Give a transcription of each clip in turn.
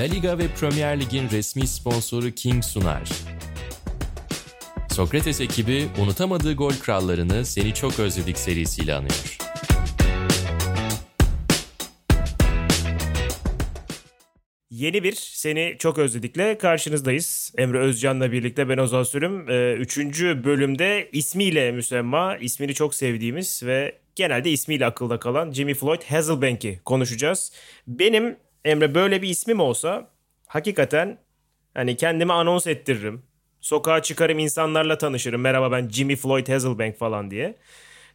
La Liga ve Premier Lig'in resmi sponsoru King sunar. Sokrates ekibi unutamadığı gol krallarını Seni Çok Özledik serisiyle anıyor. Yeni bir Seni Çok Özledik'le karşınızdayız. Emre Özcan'la birlikte ben Ozan Sürüm. Ee, üçüncü bölümde ismiyle müsemma, ismini çok sevdiğimiz ve genelde ismiyle akılda kalan Jimmy Floyd Hasselbank'i konuşacağız. Benim Emre böyle bir ismim olsa hakikaten hani kendimi anons ettiririm. Sokağa çıkarım insanlarla tanışırım. Merhaba ben Jimmy Floyd Hasselbank falan diye.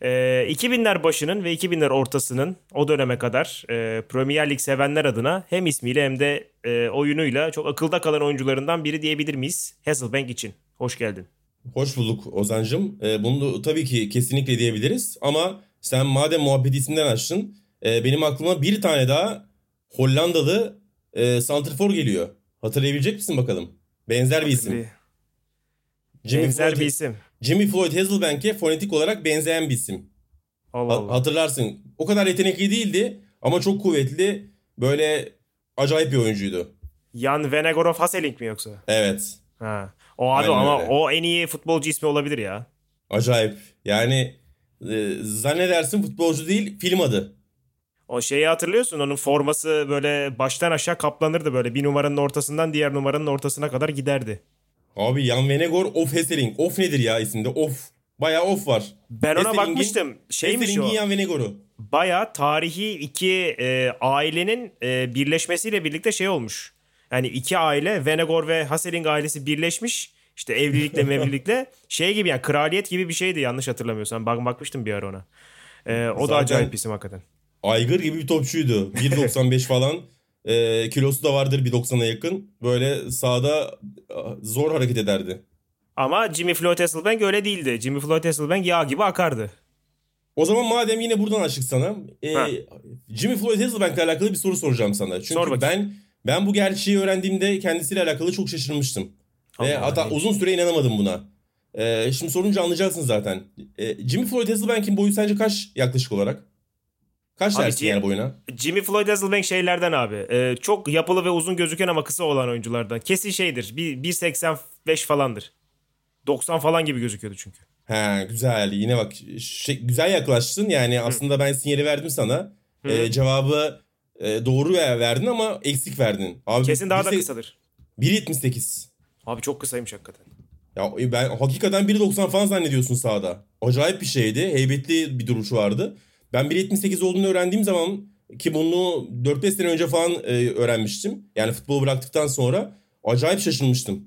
Ee, 2000'ler başının ve 2000'ler ortasının o döneme kadar e, Premier Lig sevenler adına hem ismiyle hem de e, oyunuyla çok akılda kalan oyuncularından biri diyebilir miyiz Hasselbank için? Hoş geldin. Hoş bulduk Ozan'cım. Ee, bunu tabii ki kesinlikle diyebiliriz ama sen madem muhabbet isminden açtın e, benim aklıma bir tane daha Hollandalı e, Santrfor geliyor. Hatırlayabilecek misin bakalım? Benzer bir isim. Jimmy Benzer Floyd, bir isim. Jimmy Floyd Hasselbank'e fonetik olarak benzeyen bir isim. Allah Allah. Hatırlarsın. O kadar yetenekli değildi ama çok kuvvetli. Böyle acayip bir oyuncuydu. Jan Venegorov Hasselink mi yoksa? Evet. Ha. O abi Aynen ama öyle. o en iyi futbolcu ismi olabilir ya. Acayip. Yani e, zannedersin futbolcu değil film adı. O şeyi hatırlıyorsun onun forması böyle baştan aşağı kaplanırdı böyle bir numaranın ortasından diğer numaranın ortasına kadar giderdi. Abi Jan Venegor of Hesseling. Of nedir ya isimde? Of. Bayağı of var. Ben ona bakmıştım. Şeymiş o. Jan Venegor'u. Bayağı tarihi iki e, ailenin e, birleşmesiyle birlikte şey olmuş. Yani iki aile Venegor ve Hasseling ailesi birleşmiş. İşte evlilikle mevlilikle şey gibi yani kraliyet gibi bir şeydi yanlış hatırlamıyorsam. Bak bakmıştım bir ara ona. E, o Zaten da acayip isim hakikaten. Aygır gibi bir topçuydu. 1.95 falan. E, kilosu da vardır 1.90'a yakın. Böyle sahada zor hareket ederdi. Ama Jimmy Floyd Hasselbank öyle değildi. Jimmy Floyd Hasselbank yağ gibi akardı. O zaman madem yine buradan açık sana. E, Jimmy Floyd Hasselbank'la alakalı bir soru soracağım sana. Çünkü Sor ben ben bu gerçeği öğrendiğimde kendisiyle alakalı çok şaşırmıştım. Allah Ve hatta uzun süre inanamadım buna. Ee, şimdi sorunca anlayacaksın zaten. Ee, Jimmy Floyd Hasselbank'in boyu sence kaç yaklaşık olarak? Kaç abi, dersin yani boyuna? Jimmy Floyd Hasselbank şeylerden abi. E, çok yapılı ve uzun gözüken ama kısa olan oyunculardan. Kesin şeydir. 1.85 falandır. 90 falan gibi gözüküyordu çünkü. He güzel. Yine bak şey, güzel yaklaştın. Yani Hı. aslında ben sinyali verdim sana. E, cevabı e, doğru verdin ama eksik verdin. Abi, Kesin daha da kısadır. 1.78. Abi çok kısaymış hakikaten. Ya e, ben hakikaten 1.90 falan zannediyorsun sahada. Acayip bir şeydi. Heybetli bir duruşu vardı. Ben 1.78 olduğunu öğrendiğim zaman ki bunu 4-5 sene önce falan e, öğrenmiştim. Yani futbolu bıraktıktan sonra acayip şaşırmıştım.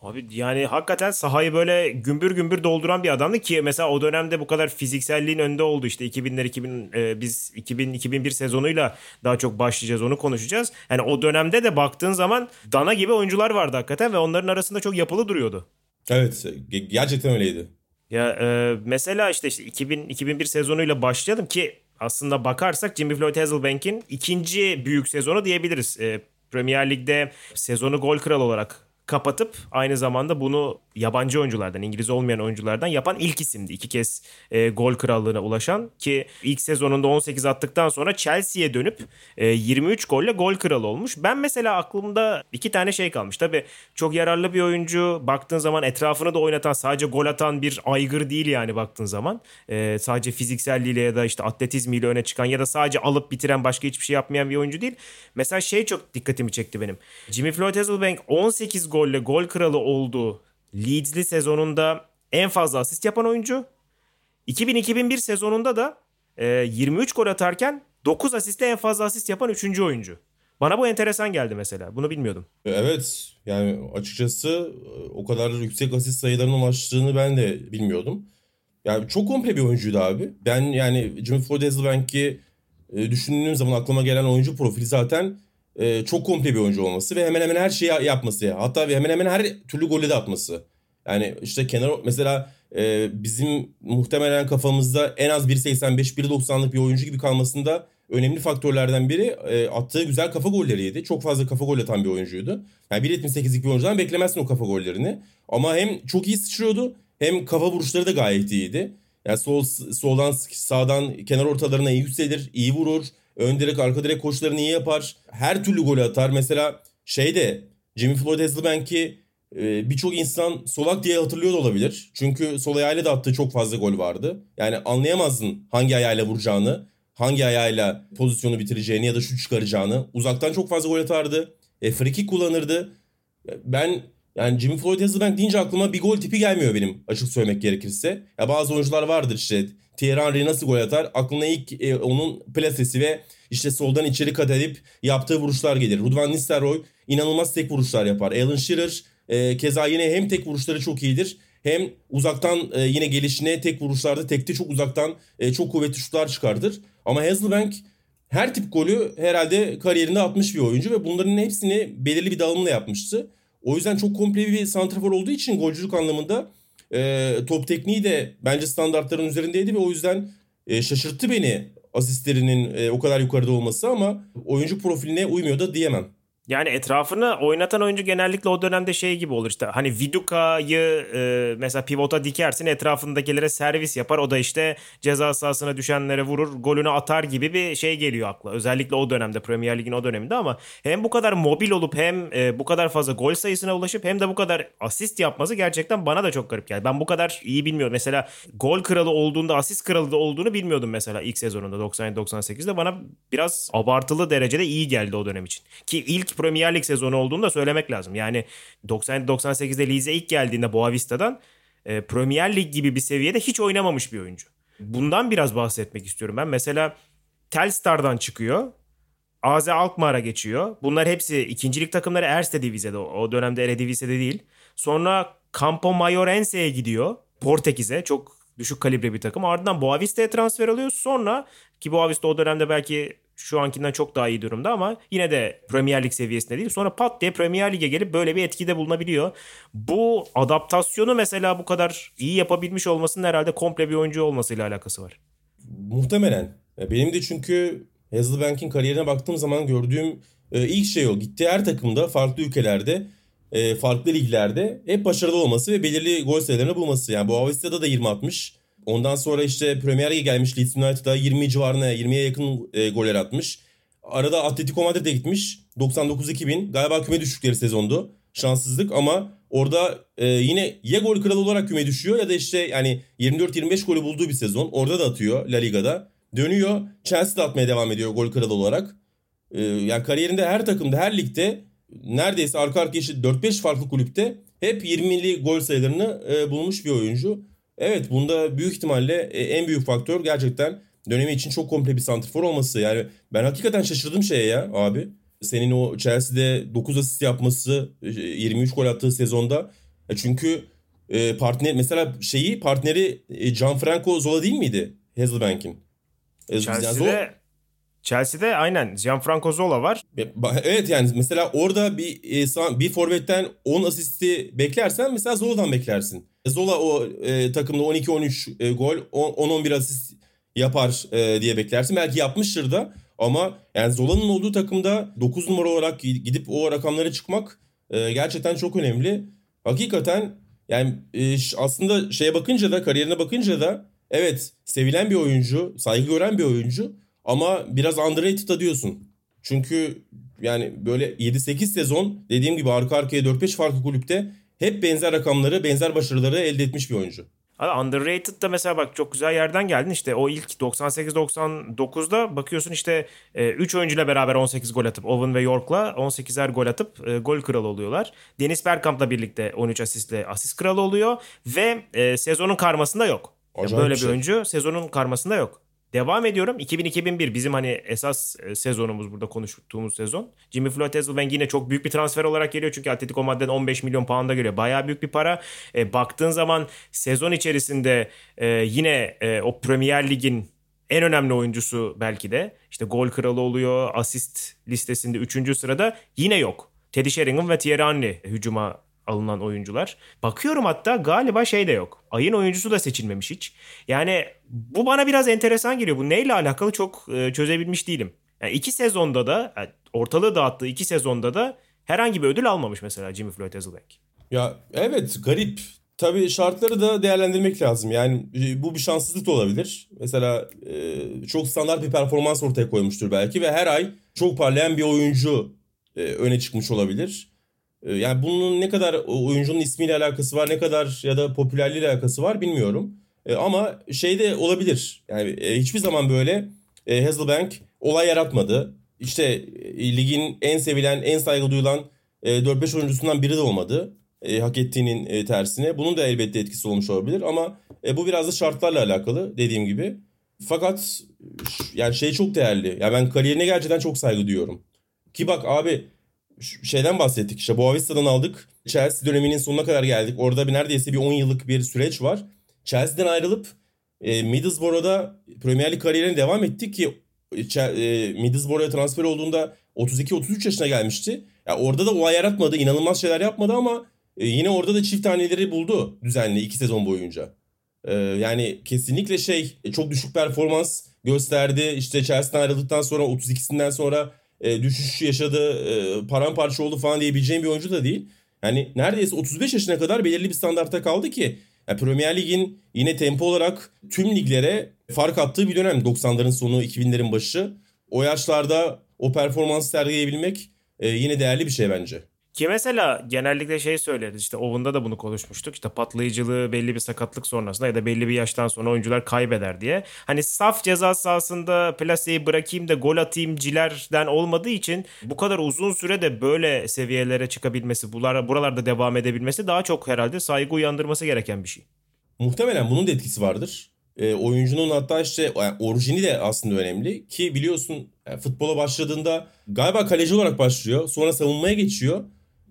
Abi yani hakikaten sahayı böyle gümbür gümbür dolduran bir adamdı ki mesela o dönemde bu kadar fizikselliğin önünde oldu işte 2000'ler 2000 e, biz 2000 2001 sezonuyla daha çok başlayacağız onu konuşacağız. Yani o dönemde de baktığın zaman dana gibi oyuncular vardı hakikaten ve onların arasında çok yapılı duruyordu. Evet gerçekten öyleydi. Ya e, mesela işte, işte 2000 2001 sezonuyla başlayalım ki aslında bakarsak Jimmy Floyd Hasselbank'in ikinci büyük sezonu diyebiliriz. E, Premier Lig'de sezonu gol kralı olarak kapatıp aynı zamanda bunu yabancı oyunculardan, İngiliz olmayan oyunculardan yapan ilk isimdi. İki kez e, gol krallığına ulaşan ki ilk sezonunda 18 attıktan sonra Chelsea'ye dönüp e, 23 golle gol kralı olmuş. Ben mesela aklımda iki tane şey kalmış. Tabii çok yararlı bir oyuncu. Baktığın zaman etrafını da oynatan, sadece gol atan bir aygır değil yani baktığın zaman. E, sadece fizikselliğiyle ya da işte atletizmiyle öne çıkan ya da sadece alıp bitiren başka hiçbir şey yapmayan bir oyuncu değil. Mesela şey çok dikkatimi çekti benim. Jimmy Floyd Hasselbank 18 golle gol kralı olduğu Leeds'li sezonunda en fazla asist yapan oyuncu. 2000-2001 sezonunda da e, 23 gol atarken 9 asiste en fazla asist yapan 3. oyuncu. Bana bu enteresan geldi mesela. Bunu bilmiyordum. Evet. Yani açıkçası o kadar yüksek asist sayılarına ulaştığını ben de bilmiyordum. Yani çok komple bir oyuncuydu abi. Ben yani Jimmy Floyd Hasselbank'i e, düşündüğüm zaman aklıma gelen oyuncu profili zaten e, çok komple bir oyuncu olması ve hemen hemen her şeyi yapması ya. Hatta hemen hemen her türlü golü de atması. Yani işte kenar mesela e, bizim muhtemelen kafamızda en az 1.85 1.90'lık bir oyuncu gibi kalmasında önemli faktörlerden biri e, attığı güzel kafa golleriydi. Çok fazla kafa gol atan bir oyuncuydu. Yani 1.78'lik bir oyuncudan beklemezsin o kafa gollerini. Ama hem çok iyi sıçrıyordu hem kafa vuruşları da gayet iyiydi. Yani sol soldan sağdan kenar ortalarına iyi yükselir, iyi vurur Ön direk arka direk koşularını iyi yapar. Her türlü golü atar. Mesela şeyde Jimmy Floyd Hasselbank'i e, birçok insan solak diye hatırlıyor da olabilir. Çünkü sol ayağıyla da attığı çok fazla gol vardı. Yani anlayamazdın hangi ayağıyla vuracağını, hangi ayağıyla pozisyonu bitireceğini ya da şut çıkaracağını. Uzaktan çok fazla gol atardı. E, free kullanırdı. Ben yani Jimmy Floyd Hasselbank deyince aklıma bir gol tipi gelmiyor benim açık söylemek gerekirse. Ya bazı oyuncular vardır işte Thierry Henry nasıl gol atar? Aklına ilk e, onun plasesi ve işte soldan içeri kat edip yaptığı vuruşlar gelir. Rudvan Nistelrooy inanılmaz tek vuruşlar yapar. Alan Shearer e, keza yine hem tek vuruşları çok iyidir hem uzaktan e, yine gelişine tek vuruşlarda tekte çok uzaktan e, çok kuvvetli şutlar çıkardır. Ama Hasselbank her tip golü herhalde kariyerinde atmış bir oyuncu ve bunların hepsini belirli bir dağılımla yapmıştı. O yüzden çok komple bir santrafor olduğu için golcülük anlamında e, top tekniği de bence standartların üzerindeydi ve o yüzden e, şaşırttı beni asistlerinin e, o kadar yukarıda olması ama oyuncu profiline uymuyor da diyemem. Yani etrafını oynatan oyuncu genellikle o dönemde şey gibi olur işte hani Viduka'yı e, mesela pivota dikersin etrafındakilere servis yapar o da işte ceza sahasına düşenlere vurur golünü atar gibi bir şey geliyor akla. Özellikle o dönemde Premier Lig'in o döneminde ama hem bu kadar mobil olup hem e, bu kadar fazla gol sayısına ulaşıp hem de bu kadar asist yapması gerçekten bana da çok garip geldi. Ben bu kadar iyi bilmiyorum. Mesela gol kralı olduğunda asist kralı da olduğunu bilmiyordum mesela ilk sezonunda 97-98'de bana biraz abartılı derecede iyi geldi o dönem için. Ki ilk Premier Lig sezonu olduğunu da söylemek lazım. Yani 97-98'de Leeds'e ilk geldiğinde Boavista'dan e, Premier Lig gibi bir seviyede hiç oynamamış bir oyuncu. Bundan biraz bahsetmek istiyorum ben. Mesela Telstar'dan çıkıyor. AZ Alkmaar'a geçiyor. Bunlar hepsi ikincilik takımları Erste Divize'de. O dönemde Eredivisie'de değil. Sonra Campo Maiorense'ye gidiyor. Portekiz'e. Çok düşük kalibre bir takım. Ardından Boavista'ya transfer alıyor. Sonra ki Boavista o dönemde belki şu ankinden çok daha iyi durumda ama yine de Premier Lig seviyesinde değil. Sonra pat diye Premier Lig'e gelip böyle bir etkide bulunabiliyor. Bu adaptasyonu mesela bu kadar iyi yapabilmiş olmasının herhalde komple bir oyuncu olmasıyla alakası var. Muhtemelen. Benim de çünkü Hasselbank'in kariyerine baktığım zaman gördüğüm e, ilk şey o. Gittiği her takımda farklı ülkelerde e, farklı liglerde hep başarılı olması ve belirli gol sayılarını bulması. Yani bu Avista'da da 20 atmış. Ondan sonra işte Premier Lig'e gelmiş Leeds United'a 20 civarına 20'ye yakın e, goller atmış. Arada Atletico Madrid'e gitmiş. 99-2000 galiba küme düştükleri sezondu. Şanssızlık ama orada e, yine ya gol kralı olarak küme düşüyor ya da işte yani 24-25 golü bulduğu bir sezon. Orada da atıyor La Liga'da. Dönüyor Chelsea'de atmaya devam ediyor gol kralı olarak. E, yani kariyerinde her takımda her ligde neredeyse arka arkaya işte 4-5 farklı kulüpte hep 20'li gol sayılarını e, bulmuş bir oyuncu. Evet bunda büyük ihtimalle e, en büyük faktör gerçekten dönemi için çok komple bir santrfor olması. Yani ben hakikaten şaşırdım şeye ya abi. Senin o Chelsea'de 9 asist yapması, 23 e, gol attığı sezonda. E, çünkü partner mesela şeyi partneri Gianfranco Zola değil miydi Hazelbank'in? Chelsea'de Chelsea'de aynen Gianfranco Zola var. Evet yani mesela orada bir bir forvetten 10 asisti beklersen mesela Zola'dan beklersin. Zola o e, takımda 12-13 e, gol, 10-11 asist yapar e, diye beklersin. Belki yapmıştır da ama yani Zola'nın olduğu takımda 9 numara olarak gidip o rakamlara çıkmak e, gerçekten çok önemli. Hakikaten yani e, aslında şeye bakınca da kariyerine bakınca da evet sevilen bir oyuncu, saygı gören bir oyuncu ama biraz underrated diyorsun. Çünkü yani böyle 7-8 sezon dediğim gibi arka arkaya 4-5 farklı kulüpte hep benzer rakamları, benzer başarıları elde etmiş bir oyuncu. Abi underrated da mesela bak çok güzel yerden geldin işte o ilk 98-99'da bakıyorsun işte 3 e, oyuncuyla beraber 18 gol atıp Owen ve York'la 18'er gol atıp e, gol kralı oluyorlar. Deniz Bergkamp'la birlikte 13 asistle asist kralı oluyor ve e, sezonun karmasında yok. Acayip böyle bir şey. oyuncu sezonun karmasında yok. Devam ediyorum. 2000-2001 bizim hani esas e, sezonumuz burada konuştuğumuz sezon. Jimmy Floyd Hasselbank yine çok büyük bir transfer olarak geliyor. Çünkü Atletico Madrid'den 15 milyon pound'a geliyor. Bayağı büyük bir para. E, baktığın zaman sezon içerisinde e, yine e, o Premier Lig'in en önemli oyuncusu belki de. işte gol kralı oluyor. Asist listesinde 3. sırada yine yok. Teddy Sheringham ve Thierry Henry hücuma alınan oyuncular. Bakıyorum hatta galiba şey de yok. Ayın oyuncusu da seçilmemiş hiç. Yani bu bana biraz enteresan geliyor. Bu neyle alakalı çok e, çözebilmiş değilim. Yani iki sezonda da yani ortalığı dağıttığı iki sezonda da herhangi bir ödül almamış mesela Jimmy Floyd Hasselbank. Ya evet garip. Tabii şartları da değerlendirmek lazım. Yani e, bu bir şanssızlık da olabilir. Mesela e, çok standart bir performans ortaya koymuştur belki ve her ay çok parlayan bir oyuncu e, öne çıkmış olabilir. Yani bunun ne kadar oyuncunun ismiyle alakası var, ne kadar ya da popülerliğiyle alakası var bilmiyorum. Ama şey de olabilir. Yani hiçbir zaman böyle Hazelbank olay yaratmadı. İşte ligin en sevilen, en saygı duyulan 4-5 oyuncusundan biri de olmadı e, hak ettiğinin e, tersine. Bunun da elbette etkisi olmuş olabilir ama e, bu biraz da şartlarla alakalı dediğim gibi. Fakat yani şey çok değerli. Ya yani ben kariyerine gerçekten çok saygı duyuyorum. Ki bak abi şeyden bahsettik işte Boavista'dan aldık. Chelsea döneminin sonuna kadar geldik. Orada bir neredeyse bir 10 yıllık bir süreç var. Chelsea'den ayrılıp e, Middlesbrough'da Premier Lig kariyerine devam etti ki e, Middlesbrough'a transfer olduğunda 32-33 yaşına gelmişti. Ya yani orada da o yaratmadı, inanılmaz şeyler yapmadı ama e, yine orada da çift taneleri buldu düzenli iki sezon boyunca. E, yani kesinlikle şey e, çok düşük performans gösterdi. İşte Chelsea'den ayrıldıktan sonra 32'sinden sonra e, düşüş yaşadı, e, paramparça oldu falan diyebileceğim bir oyuncu da değil. Yani neredeyse 35 yaşına kadar belirli bir standartta kaldı ki yani Premier Lig'in yine tempo olarak tüm liglere fark attığı bir dönem 90'ların sonu 2000'lerin başı. O yaşlarda o performans sergileyebilmek e, yine değerli bir şey bence. Ki mesela genellikle şey söyleriz işte Owen'da da bunu konuşmuştuk. İşte patlayıcılığı belli bir sakatlık sonrasında ya da belli bir yaştan sonra oyuncular kaybeder diye. Hani saf ceza sahasında plaseyi bırakayım da gol atayım cilerden olmadığı için bu kadar uzun sürede böyle seviyelere çıkabilmesi, buralar, buralarda devam edebilmesi daha çok herhalde saygı uyandırması gereken bir şey. Muhtemelen bunun da etkisi vardır. E, oyuncunun hatta işte yani orijini de aslında önemli ki biliyorsun yani futbola başladığında galiba kaleci olarak başlıyor. Sonra savunmaya geçiyor.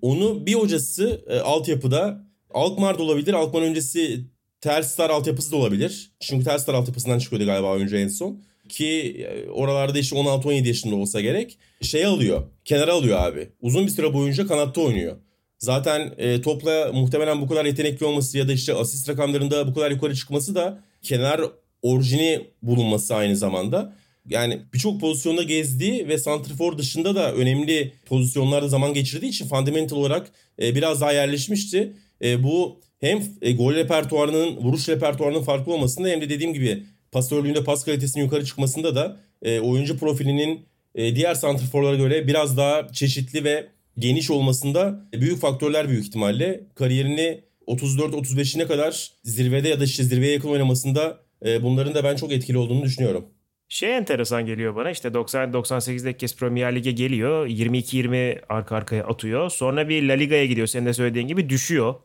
Onu bir hocası e, altyapıda Alkmaar da olabilir. Alkmaar öncesi Telstar altyapısı da olabilir. Çünkü Telstar altyapısından çıkıyordu galiba oyuncu en son. Ki e, oralarda işte 16-17 yaşında olsa gerek. Şey alıyor. Kenara alıyor abi. Uzun bir süre boyunca kanatta oynuyor. Zaten e, topla muhtemelen bu kadar yetenekli olması ya da işte asist rakamlarında bu kadar yukarı çıkması da kenar orijini bulunması aynı zamanda yani birçok pozisyonda gezdiği ve santrfor dışında da önemli pozisyonlarda zaman geçirdiği için fundamental olarak e, biraz daha yerleşmişti. E, bu hem e, gol repertuarının, vuruş repertuarının farklı olmasında hem de dediğim gibi pasörlüğünde pas kalitesinin yukarı çıkmasında da e, oyuncu profilinin e, diğer santrforlara göre biraz daha çeşitli ve geniş olmasında büyük faktörler büyük ihtimalle. Kariyerini 34-35'ine kadar zirvede ya da işte zirveye yakın oynamasında e, bunların da ben çok etkili olduğunu düşünüyorum. Şey enteresan geliyor bana işte 90-98'de ilk kez Premier Lig'e geliyor. 22-20 arka arkaya atıyor. Sonra bir La Liga'ya gidiyor senin de söylediğin gibi düşüyor.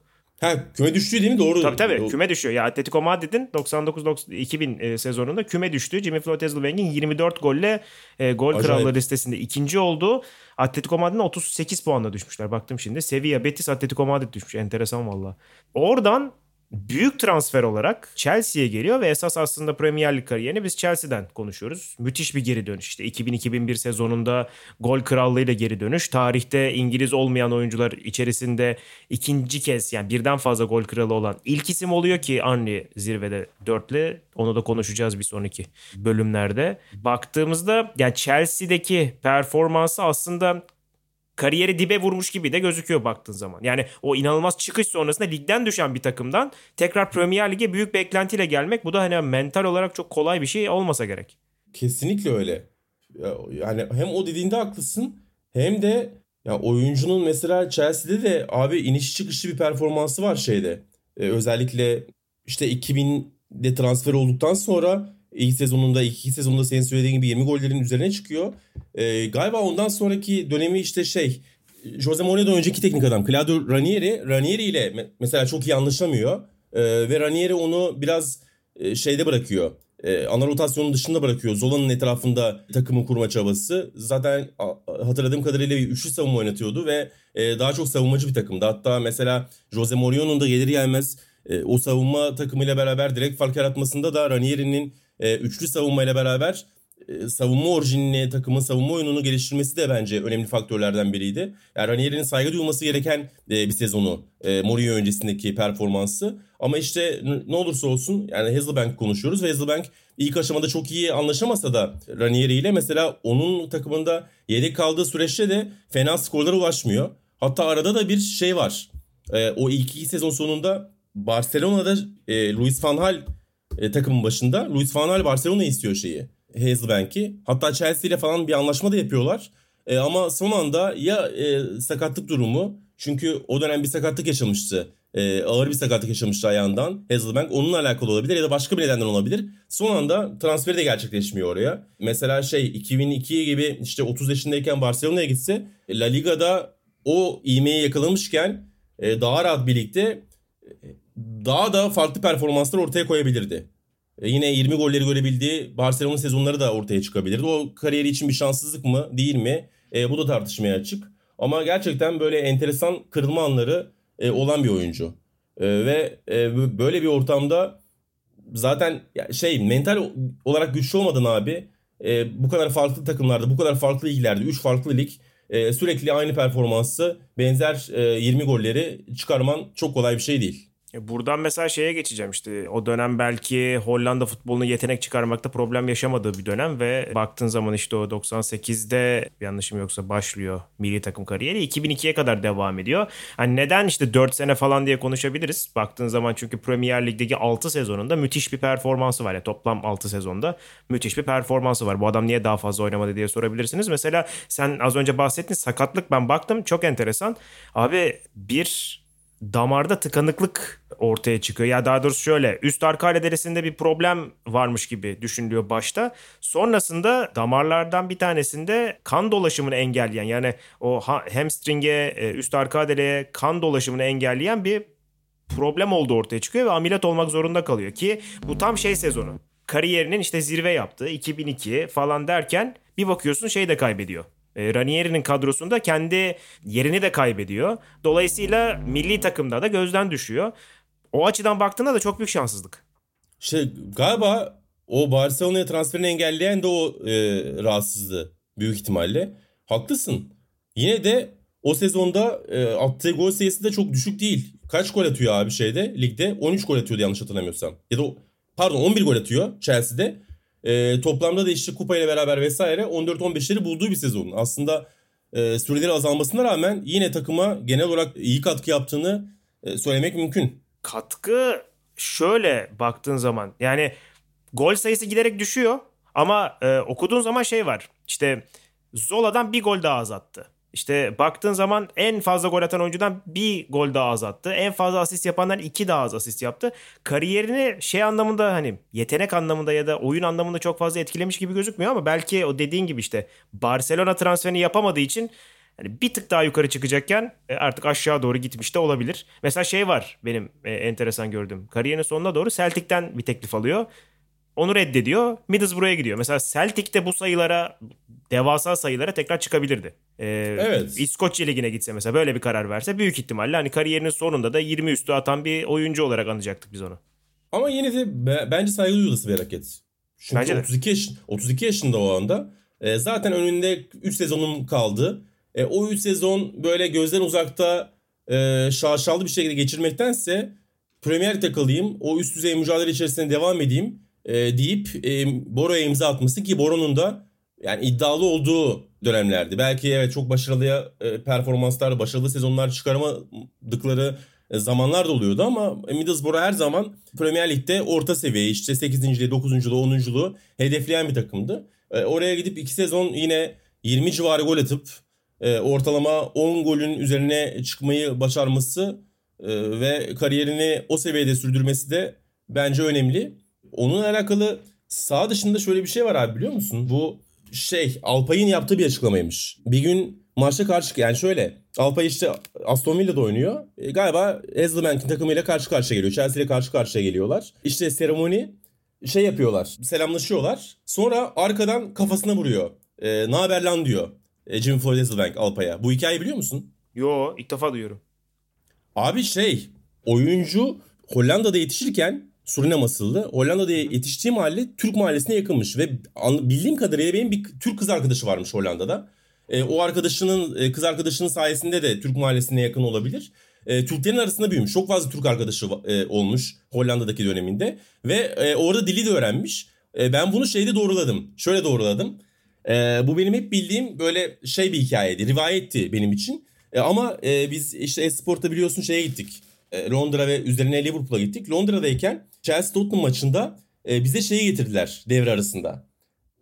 Ha küme düştü değil mi? Doğru. Tabii tabii küme düşüyor. Ya Atletico Madrid'in 99-2000 e, sezonunda küme düştü. Jimmy Floyd Hasselbank'in 24 golle e, gol Acayip. krallığı listesinde ikinci oldu. Atletico Madrid'in 38 puanla düşmüşler. Baktım şimdi. Sevilla, Betis, Atletico Madrid düşmüş. Enteresan valla. Oradan büyük transfer olarak Chelsea'ye geliyor ve esas aslında Premier Lig kariyerini biz Chelsea'den konuşuyoruz. Müthiş bir geri dönüş. İşte 2000-2001 sezonunda gol krallığıyla geri dönüş. Tarihte İngiliz olmayan oyuncular içerisinde ikinci kez yani birden fazla gol kralı olan ilk isim oluyor ki Henry zirvede dörtlü. Onu da konuşacağız bir sonraki bölümlerde. Baktığımızda yani Chelsea'deki performansı aslında kariyeri dibe vurmuş gibi de gözüküyor baktığın zaman. Yani o inanılmaz çıkış sonrasında ligden düşen bir takımdan tekrar Premier Lig'e büyük beklentiyle gelmek bu da hani mental olarak çok kolay bir şey olmasa gerek. Kesinlikle öyle. Yani hem o dediğinde haklısın hem de ya oyuncunun mesela Chelsea'de de abi iniş çıkışlı bir performansı var şeyde. Ee, özellikle işte 2000'de transfer olduktan sonra ilk sezonunda, iki sezonunda senin söylediğin gibi 20 gollerin üzerine çıkıyor. E, galiba ondan sonraki dönemi işte şey Jose Mourinho'dan önceki teknik adam Claudio Ranieri. Ranieri ile mesela çok iyi anlaşamıyor. E, ve Ranieri onu biraz e, şeyde bırakıyor. E, ana rotasyonun dışında bırakıyor. Zola'nın etrafında takımı kurma çabası. Zaten hatırladığım kadarıyla bir üçlü savunma oynatıyordu ve e, daha çok savunmacı bir takımdı. Hatta mesela Jose Mourinho'nun da gelir gelmez e, o savunma takımıyla beraber direkt fark yaratmasında da Ranieri'nin e, üçlü savunmayla beraber e, savunma orijinini, takımın savunma oyununu geliştirmesi de bence önemli faktörlerden biriydi. Yani Ranieri'nin saygı duyulması gereken e, bir sezonu e, Mourinho öncesindeki performansı. Ama işte ne olursa olsun yani Hazelbank konuşuyoruz ve Hazelbank ilk aşamada çok iyi anlaşamasa da Ranieri ile mesela onun takımında yedek kaldığı süreçte de fena skorlara ulaşmıyor. Hatta arada da bir şey var. E, o ilk iki sezon sonunda Barcelona'da e, Luis Van Gaal e, takımın başında. Luis Van Gaal Barcelona istiyor şeyi. Hazelbank'i. Hatta Chelsea ile falan bir anlaşma da yapıyorlar. E, ama son anda ya e, sakatlık durumu çünkü o dönem bir sakatlık yaşamıştı. E, ağır bir sakatlık yaşamıştı ayağından Hazelbank. Onunla alakalı olabilir ya da başka bir nedenden olabilir. Son anda transferi de gerçekleşmiyor oraya. Mesela şey 2002 gibi işte 30 yaşındayken Barcelona'ya gitse La Liga'da o ivmeyi yakalamışken e, daha rahat birlikte daha da farklı performanslar ortaya koyabilirdi. E, yine 20 golleri görebildiği Barcelona sezonları da ortaya çıkabilirdi. O kariyeri için bir şanssızlık mı değil mi? E, bu da tartışmaya açık. Ama gerçekten böyle enteresan kırılma anları e, olan bir oyuncu. E, ve e, böyle bir ortamda zaten şey mental olarak güçlü olmadan abi e, bu kadar farklı takımlarda, bu kadar farklı liglerde, 3 farklı lig e, sürekli aynı performansı, benzer e, 20 golleri çıkarman çok kolay bir şey değil. E, buradan mesela şeye geçeceğim işte o dönem belki Hollanda futbolunu yetenek çıkarmakta problem yaşamadığı bir dönem ve baktığın zaman işte o 98'de yanlışım yoksa başlıyor milli takım kariyeri 2002'ye kadar devam ediyor. Hani neden işte 4 sene falan diye konuşabiliriz. Baktığın zaman çünkü Premier Lig'deki 6 sezonunda müthiş bir performansı var. Yani toplam 6 sezonda müthiş bir performansı var. Bu adam niye daha fazla oynamadı diye sorabilirsiniz. Mesela sen az önce bahsettin sakatlık ben baktım çok enteresan. Abi bir damarda tıkanıklık ortaya çıkıyor. Ya daha doğrusu şöyle üst arka halederesinde bir problem varmış gibi düşünülüyor başta. Sonrasında damarlardan bir tanesinde kan dolaşımını engelleyen yani o hamstring'e e, üst arka hadereye kan dolaşımını engelleyen bir problem oldu ortaya çıkıyor ve ameliyat olmak zorunda kalıyor ki bu tam şey sezonu. Kariyerinin işte zirve yaptığı 2002 falan derken bir bakıyorsun şey de kaybediyor. E, Ranieri'nin kadrosunda kendi yerini de kaybediyor. Dolayısıyla milli takımda da gözden düşüyor. O açıdan baktığında da çok büyük şanssızlık. Şey galiba o Barcelona'ya transferini engelleyen de o e, rahatsızlığı büyük ihtimalle. Haklısın. Yine de o sezonda e, attığı gol sayısı da çok düşük değil. Kaç gol atıyor abi şeyde ligde? 13 gol atıyordu yanlış hatırlamıyorsam. Ya da pardon 11 gol atıyor Chelsea'de. E, toplamda da işte kupayla beraber vesaire 14-15'leri bulduğu bir sezon. Aslında e, süreleri azalmasına rağmen yine takıma genel olarak iyi katkı yaptığını e, söylemek mümkün. Katkı şöyle baktığın zaman yani gol sayısı giderek düşüyor ama e, okuduğun zaman şey var. İşte Zola'dan bir gol daha az attı. İşte baktığın zaman en fazla gol atan oyuncudan bir gol daha az attı. En fazla asist yapanlar iki daha az asist yaptı. Kariyerini şey anlamında hani yetenek anlamında ya da oyun anlamında çok fazla etkilemiş gibi gözükmüyor ama belki o dediğin gibi işte Barcelona transferini yapamadığı için hani bir tık daha yukarı çıkacakken e, artık aşağı doğru gitmiş de olabilir. Mesela şey var benim e, enteresan gördüğüm. Kariyerinin sonuna doğru Celtic'ten bir teklif alıyor. Onu reddediyor. Middlesbrough'a gidiyor. Mesela Celtic'te bu sayılara devasa sayılara tekrar çıkabilirdi. Ee, evet. İskoçya Ligi'ne gitse mesela böyle bir karar verse büyük ihtimalle hani kariyerinin sonunda da 20 üstü atan bir oyuncu olarak anacaktık biz onu. Ama yine de bence saygı duyulası bir hareket. Çünkü bence 32, yaş, 32 yaşında o anda. E, zaten önünde 3 sezonum kaldı. E, o 3 sezon böyle gözden uzakta e, şaşalı bir şekilde geçirmektense Premier takılayım, o üst düzey mücadele içerisinde devam edeyim e, deyip e, Boro'ya imza atması ki Boro'nun da yani iddialı olduğu dönemlerdi. Belki evet çok başarılı e, performanslar, başarılı sezonlar çıkaramadıkları e, zamanlar da oluyordu ama Middlesbrough her zaman Premier Lig'de orta seviye işte 8. 9. 10. hedefleyen bir takımdı. E, oraya gidip 2 sezon yine 20 civarı gol atıp e, ortalama 10 golün üzerine çıkmayı başarması e, ve kariyerini o seviyede sürdürmesi de bence önemli. Onunla alakalı sağ dışında şöyle bir şey var abi biliyor musun? Bu şey Alpay'ın yaptığı bir açıklamaymış. Bir gün maçta karşı yani şöyle Alpay işte Aston Villa'da oynuyor. E, galiba Hazelbank'in takımıyla karşı karşıya geliyor. Chelsea ile karşı karşıya geliyorlar. İşte seremoni şey yapıyorlar. Selamlaşıyorlar. Sonra arkadan kafasına vuruyor. E, ne haber lan diyor. E, Jimmy Floyd Hasselbank Alpay'a. Bu hikayeyi biliyor musun? Yo ilk defa duyuyorum. Abi şey oyuncu Hollanda'da yetişirken Surinam asıllı. Hollanda'da yetiştiği mahalle Türk mahallesine yakınmış ve bildiğim kadarıyla benim bir Türk kız arkadaşı varmış Hollanda'da. E, o arkadaşının e, kız arkadaşının sayesinde de Türk mahallesine yakın olabilir. E, Türklerin arasında büyümüş. Çok fazla Türk arkadaşı e, olmuş Hollanda'daki döneminde ve e, orada dili de öğrenmiş. E, ben bunu şeyde doğruladım. Şöyle doğruladım. E, bu benim hep bildiğim böyle şey bir hikayeydi. Rivayetti benim için. E, ama e, biz işte Esport'ta biliyorsun şeye gittik. E, Londra ve üzerine Liverpool'a gittik. Londra'dayken Chelsea Tottenham maçında e, bize şeyi getirdiler devre arasında.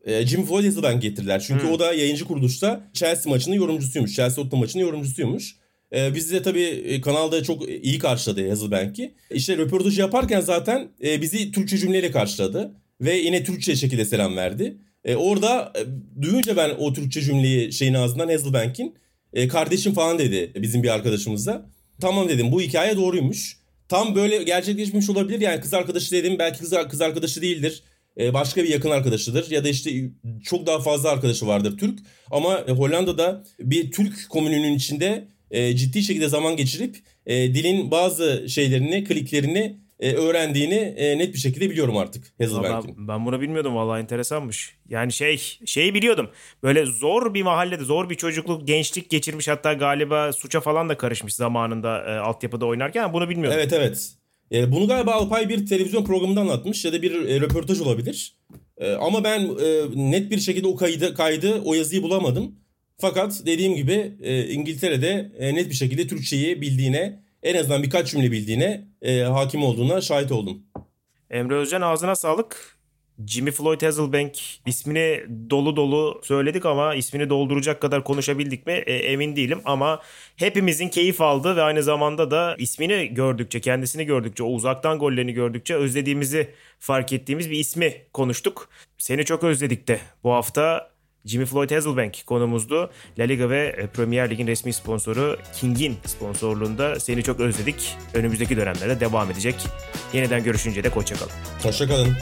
E, Jim Hazelbank getirdiler. Çünkü hmm. o da yayıncı kuruluşta Chelsea maçının yorumcusuymuş. Chelsea Tottenham maçının yorumcusuymuş. E, bizi de tabii kanalda çok iyi karşıladı Hazelbank'i. İşte röportajı yaparken zaten e, bizi Türkçe cümleyle karşıladı. Ve yine Türkçe şekilde selam verdi. E, orada e, duyunca ben o Türkçe cümleyi şeyin ağzından Hazelbank'in e, kardeşim falan dedi bizim bir arkadaşımıza. Tamam dedim bu hikaye doğruymuş. Tam böyle gerçekleşmiş olabilir yani kız arkadaşı dedim belki kız, kız arkadaşı değildir. E, başka bir yakın arkadaşıdır ya da işte çok daha fazla arkadaşı vardır Türk. Ama Hollanda'da bir Türk komününün içinde e, ciddi şekilde zaman geçirip e, dilin bazı şeylerini, kliklerini e, öğrendiğini e, net bir şekilde biliyorum artık Hazelbank'in. Ben, ben bunu bilmiyordum vallahi enteresanmış. Yani şey şeyi biliyordum. Böyle zor bir mahallede zor bir çocukluk, gençlik geçirmiş hatta galiba suça falan da karışmış zamanında e, altyapıda oynarken bunu bilmiyordum. Evet evet. E, bunu galiba Alpay bir televizyon programında anlatmış ya da bir e, röportaj olabilir. E, ama ben e, net bir şekilde o kaydı, kaydı o yazıyı bulamadım. Fakat dediğim gibi e, İngiltere'de e, net bir şekilde Türkçeyi bildiğine en azından birkaç cümle bildiğine e, hakim olduğuna şahit oldum. Emre Özcan ağzına sağlık. Jimmy Floyd Hasselbank ismini dolu dolu söyledik ama ismini dolduracak kadar konuşabildik mi e, emin değilim ama hepimizin keyif aldığı ve aynı zamanda da ismini gördükçe kendisini gördükçe o uzaktan gollerini gördükçe özlediğimizi fark ettiğimiz bir ismi konuştuk. Seni çok özledik de bu hafta Jimmy Floyd Hasselbank konumuzdu. La Liga ve e, Premier Lig'in resmi sponsoru King'in sponsorluğunda seni çok özledik. Önümüzdeki dönemlerde devam edecek. Yeniden görüşünce de hoşçakalın. Hoşçakalın.